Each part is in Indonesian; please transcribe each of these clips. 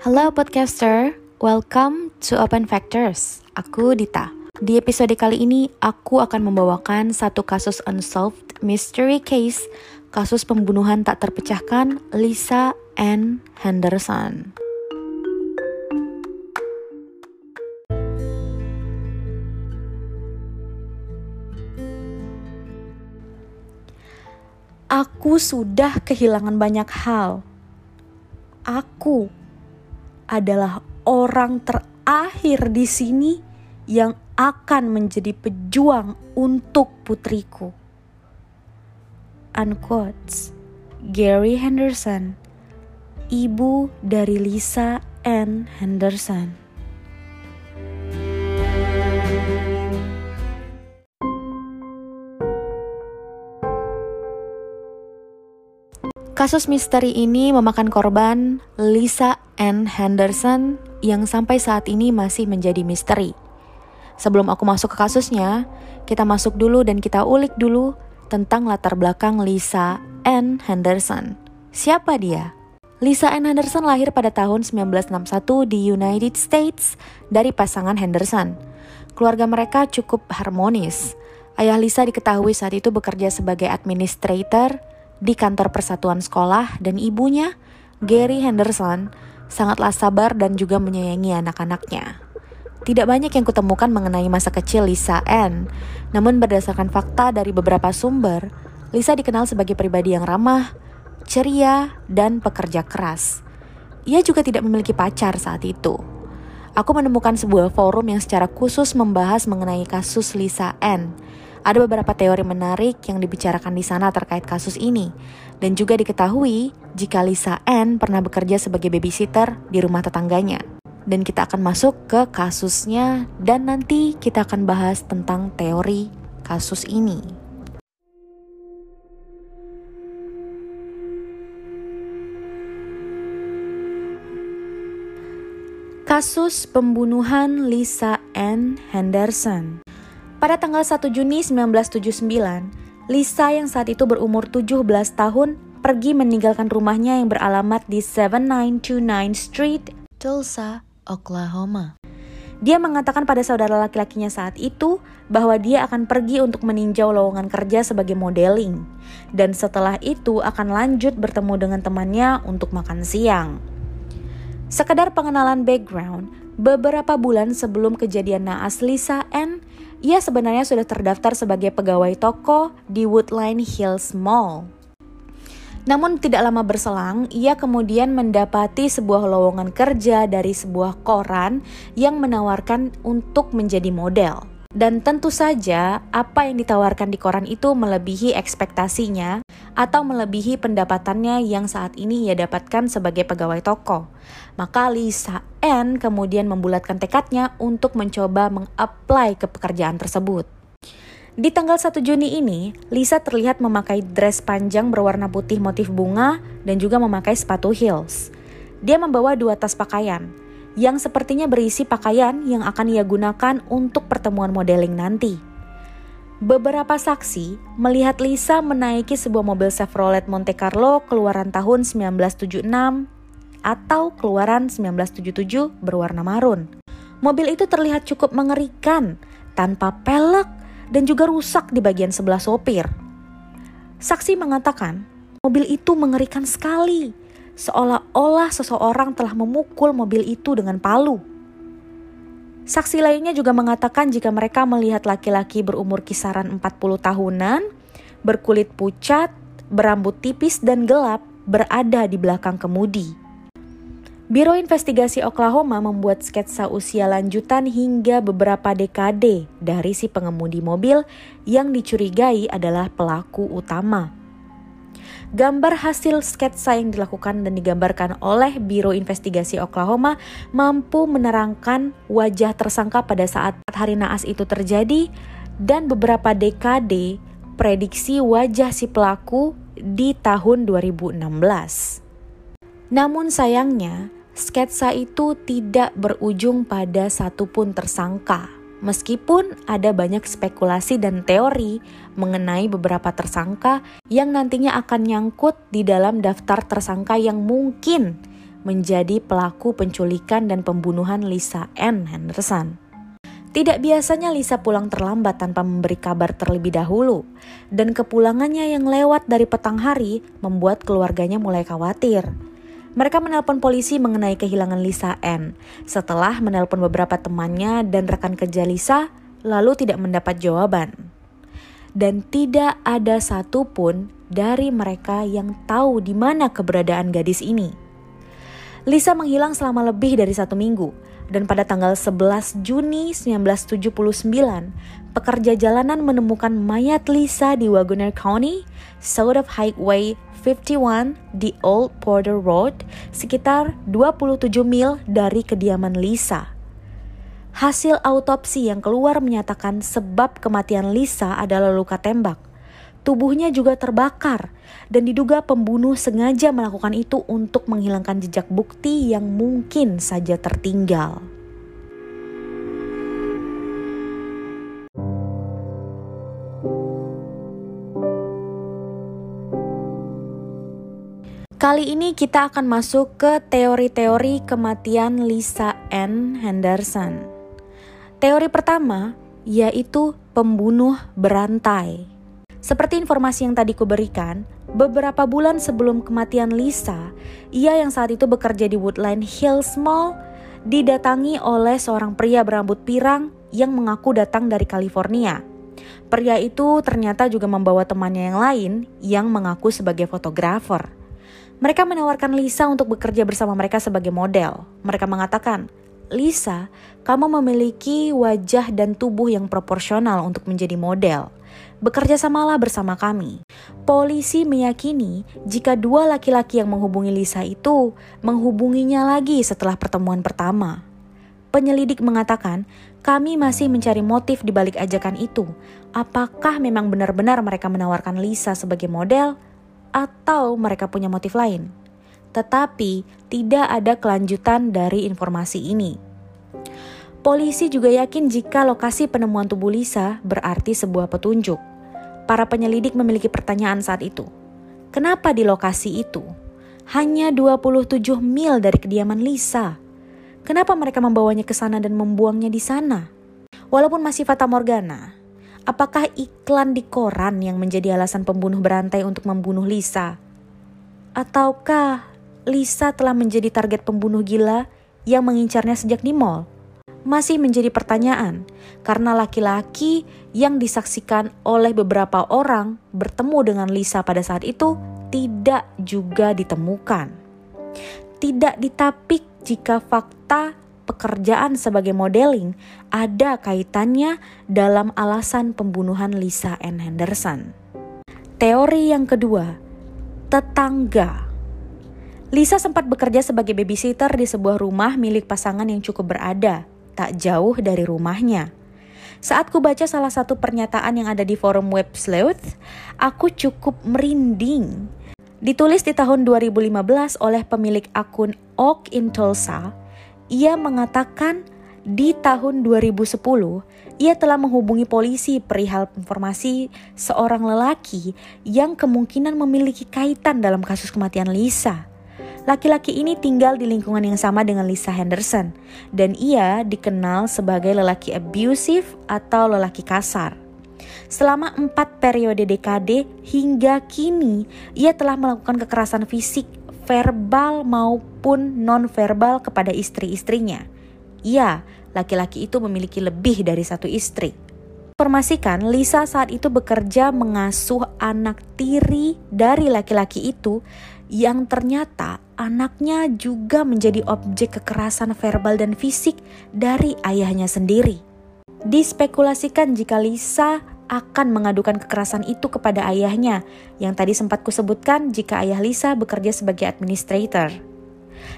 Halo podcaster, welcome to Open Factors. Aku Dita. Di episode kali ini, aku akan membawakan satu kasus unsolved mystery case, kasus pembunuhan tak terpecahkan Lisa Ann Henderson. Aku sudah kehilangan banyak hal. Aku adalah orang terakhir di sini yang akan menjadi pejuang untuk putriku. Unquote. Gary Henderson, ibu dari Lisa Ann Henderson. Kasus misteri ini memakan korban Lisa Ann Henderson yang sampai saat ini masih menjadi misteri. Sebelum aku masuk ke kasusnya, kita masuk dulu dan kita ulik dulu tentang latar belakang Lisa Ann Henderson. Siapa dia? Lisa Ann Henderson lahir pada tahun 1961 di United States dari pasangan Henderson. Keluarga mereka cukup harmonis. Ayah Lisa diketahui saat itu bekerja sebagai administrator di kantor persatuan sekolah dan ibunya, Gary Henderson, sangatlah sabar dan juga menyayangi anak-anaknya. Tidak banyak yang kutemukan mengenai masa kecil Lisa Ann, namun berdasarkan fakta dari beberapa sumber, Lisa dikenal sebagai pribadi yang ramah, ceria, dan pekerja keras. Ia juga tidak memiliki pacar saat itu. Aku menemukan sebuah forum yang secara khusus membahas mengenai kasus Lisa Ann, ada beberapa teori menarik yang dibicarakan di sana terkait kasus ini, dan juga diketahui jika Lisa Ann pernah bekerja sebagai babysitter di rumah tetangganya. Dan kita akan masuk ke kasusnya, dan nanti kita akan bahas tentang teori kasus ini. Kasus pembunuhan Lisa Ann Henderson pada tanggal 1 Juni 1979, Lisa yang saat itu berumur 17 tahun pergi meninggalkan rumahnya yang beralamat di 7929 Street, Tulsa, Oklahoma. Dia mengatakan pada saudara laki-lakinya saat itu bahwa dia akan pergi untuk meninjau lowongan kerja sebagai modeling, dan setelah itu akan lanjut bertemu dengan temannya untuk makan siang. Sekedar pengenalan background, beberapa bulan sebelum kejadian naas Lisa N, ia sebenarnya sudah terdaftar sebagai pegawai toko di Woodline Hills Mall. Namun tidak lama berselang, ia kemudian mendapati sebuah lowongan kerja dari sebuah koran yang menawarkan untuk menjadi model. Dan tentu saja, apa yang ditawarkan di koran itu melebihi ekspektasinya atau melebihi pendapatannya yang saat ini ia dapatkan sebagai pegawai toko. Maka Lisa N kemudian membulatkan tekadnya untuk mencoba mengapply ke pekerjaan tersebut. Di tanggal 1 Juni ini, Lisa terlihat memakai dress panjang berwarna putih motif bunga dan juga memakai sepatu heels. Dia membawa dua tas pakaian, yang sepertinya berisi pakaian yang akan ia gunakan untuk pertemuan modeling nanti. Beberapa saksi melihat Lisa menaiki sebuah mobil Chevrolet Monte Carlo keluaran tahun 1976 atau keluaran 1977 berwarna marun. Mobil itu terlihat cukup mengerikan, tanpa pelek dan juga rusak di bagian sebelah sopir. Saksi mengatakan, mobil itu mengerikan sekali seolah-olah seseorang telah memukul mobil itu dengan palu. Saksi lainnya juga mengatakan jika mereka melihat laki-laki berumur kisaran 40 tahunan, berkulit pucat, berambut tipis dan gelap berada di belakang kemudi. Biro Investigasi Oklahoma membuat sketsa usia lanjutan hingga beberapa dekade dari si pengemudi mobil yang dicurigai adalah pelaku utama. Gambar hasil sketsa yang dilakukan dan digambarkan oleh Biro Investigasi Oklahoma mampu menerangkan wajah tersangka pada saat hari naas itu terjadi dan beberapa dekade prediksi wajah si pelaku di tahun 2016. Namun sayangnya, sketsa itu tidak berujung pada satupun tersangka. Meskipun ada banyak spekulasi dan teori mengenai beberapa tersangka yang nantinya akan nyangkut di dalam daftar tersangka yang mungkin menjadi pelaku penculikan dan pembunuhan Lisa Ann Henderson. Tidak biasanya Lisa pulang terlambat tanpa memberi kabar terlebih dahulu, dan kepulangannya yang lewat dari petang hari membuat keluarganya mulai khawatir. Mereka menelpon polisi mengenai kehilangan Lisa N. Setelah menelpon beberapa temannya dan rekan kerja Lisa, lalu tidak mendapat jawaban. Dan tidak ada satupun dari mereka yang tahu di mana keberadaan gadis ini. Lisa menghilang selama lebih dari satu minggu, dan pada tanggal 11 Juni 1979, pekerja jalanan menemukan mayat Lisa di Wagoner County, south of Highway 51 di Old Porter Road, sekitar 27 mil dari kediaman Lisa. Hasil autopsi yang keluar menyatakan sebab kematian Lisa adalah luka tembak Tubuhnya juga terbakar dan diduga pembunuh sengaja melakukan itu untuk menghilangkan jejak bukti yang mungkin saja tertinggal. Kali ini kita akan masuk ke teori-teori kematian Lisa N. Henderson. Teori pertama yaitu pembunuh berantai. Seperti informasi yang tadi kuberikan, beberapa bulan sebelum kematian Lisa, ia yang saat itu bekerja di Woodline Hills Mall didatangi oleh seorang pria berambut pirang yang mengaku datang dari California. Pria itu ternyata juga membawa temannya yang lain yang mengaku sebagai fotografer. Mereka menawarkan Lisa untuk bekerja bersama mereka sebagai model. Mereka mengatakan, Lisa, kamu memiliki wajah dan tubuh yang proporsional untuk menjadi model. Bekerja samalah bersama kami. Polisi meyakini jika dua laki-laki yang menghubungi Lisa itu menghubunginya lagi setelah pertemuan pertama. Penyelidik mengatakan, kami masih mencari motif di balik ajakan itu. Apakah memang benar-benar mereka menawarkan Lisa sebagai model atau mereka punya motif lain? Tetapi tidak ada kelanjutan dari informasi ini. Polisi juga yakin jika lokasi penemuan tubuh Lisa berarti sebuah petunjuk. Para penyelidik memiliki pertanyaan saat itu. Kenapa di lokasi itu? Hanya 27 mil dari kediaman Lisa. Kenapa mereka membawanya ke sana dan membuangnya di sana? Walaupun masih fata morgana, apakah iklan di koran yang menjadi alasan pembunuh berantai untuk membunuh Lisa? Ataukah Lisa telah menjadi target pembunuh gila yang mengincarnya sejak di mall? masih menjadi pertanyaan karena laki-laki yang disaksikan oleh beberapa orang bertemu dengan Lisa pada saat itu tidak juga ditemukan. Tidak ditapik jika fakta pekerjaan sebagai modeling ada kaitannya dalam alasan pembunuhan Lisa N. Henderson. Teori yang kedua, tetangga. Lisa sempat bekerja sebagai babysitter di sebuah rumah milik pasangan yang cukup berada tak jauh dari rumahnya. Saat ku baca salah satu pernyataan yang ada di forum web Sleuth, aku cukup merinding. Ditulis di tahun 2015 oleh pemilik akun Oak in Tulsa, ia mengatakan di tahun 2010 ia telah menghubungi polisi perihal informasi seorang lelaki yang kemungkinan memiliki kaitan dalam kasus kematian Lisa. Laki-laki ini tinggal di lingkungan yang sama dengan Lisa Henderson, dan ia dikenal sebagai lelaki abusive atau lelaki kasar. Selama empat periode dekade hingga kini, ia telah melakukan kekerasan fisik, verbal maupun non-verbal kepada istri-istrinya. Ia, laki-laki itu memiliki lebih dari satu istri. Informasikan, Lisa saat itu bekerja mengasuh anak tiri dari laki-laki itu yang ternyata anaknya juga menjadi objek kekerasan verbal dan fisik dari ayahnya sendiri. Dispekulasikan jika Lisa akan mengadukan kekerasan itu kepada ayahnya, yang tadi sempat kusebutkan jika ayah Lisa bekerja sebagai administrator.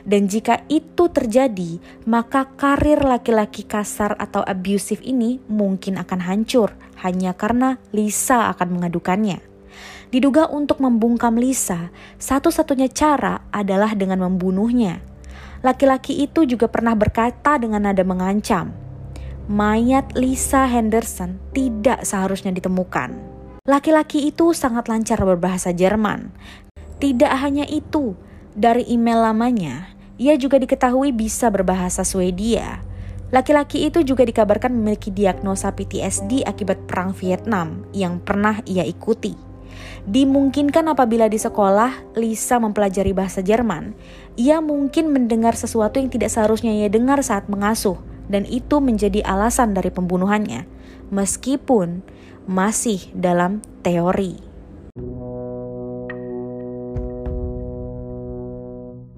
Dan jika itu terjadi, maka karir laki-laki kasar atau abusive ini mungkin akan hancur hanya karena Lisa akan mengadukannya. Diduga untuk membungkam Lisa, satu-satunya cara adalah dengan membunuhnya. Laki-laki itu juga pernah berkata dengan nada mengancam, mayat Lisa Henderson tidak seharusnya ditemukan. Laki-laki itu sangat lancar berbahasa Jerman. Tidak hanya itu, dari email lamanya, Ia juga diketahui bisa berbahasa Swedia. Laki-laki itu juga dikabarkan memiliki diagnosa PTSD akibat Perang Vietnam yang pernah ia ikuti. Dimungkinkan apabila di sekolah Lisa mempelajari bahasa Jerman, ia mungkin mendengar sesuatu yang tidak seharusnya ia dengar saat mengasuh, dan itu menjadi alasan dari pembunuhannya, meskipun masih dalam teori.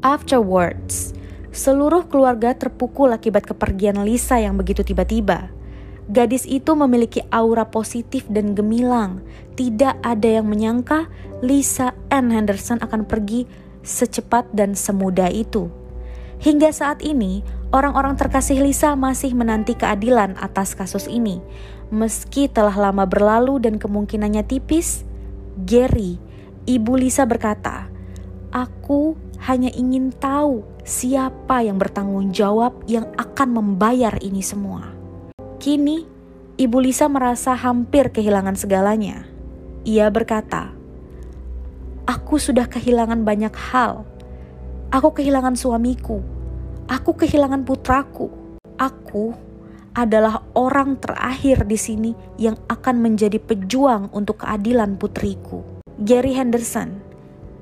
Afterwards, seluruh keluarga terpukul akibat kepergian Lisa yang begitu tiba-tiba. Gadis itu memiliki aura positif dan gemilang. Tidak ada yang menyangka Lisa Ann Henderson akan pergi secepat dan semudah itu. Hingga saat ini, orang-orang terkasih Lisa masih menanti keadilan atas kasus ini. Meski telah lama berlalu dan kemungkinannya tipis, Gary, ibu Lisa berkata, "Aku hanya ingin tahu siapa yang bertanggung jawab yang akan membayar ini semua. Kini, Ibu Lisa merasa hampir kehilangan segalanya. Ia berkata, "Aku sudah kehilangan banyak hal. Aku kehilangan suamiku. Aku kehilangan putraku. Aku adalah orang terakhir di sini yang akan menjadi pejuang untuk keadilan putriku." Gary Henderson,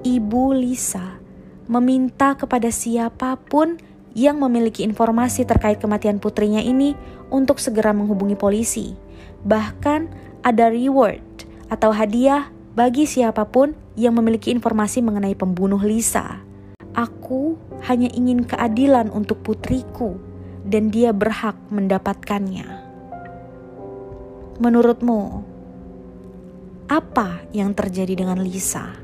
Ibu Lisa, meminta kepada siapa pun yang memiliki informasi terkait kematian putrinya ini untuk segera menghubungi polisi. Bahkan ada reward atau hadiah bagi siapa pun yang memiliki informasi mengenai pembunuh Lisa. Aku hanya ingin keadilan untuk putriku dan dia berhak mendapatkannya. Menurutmu, apa yang terjadi dengan Lisa?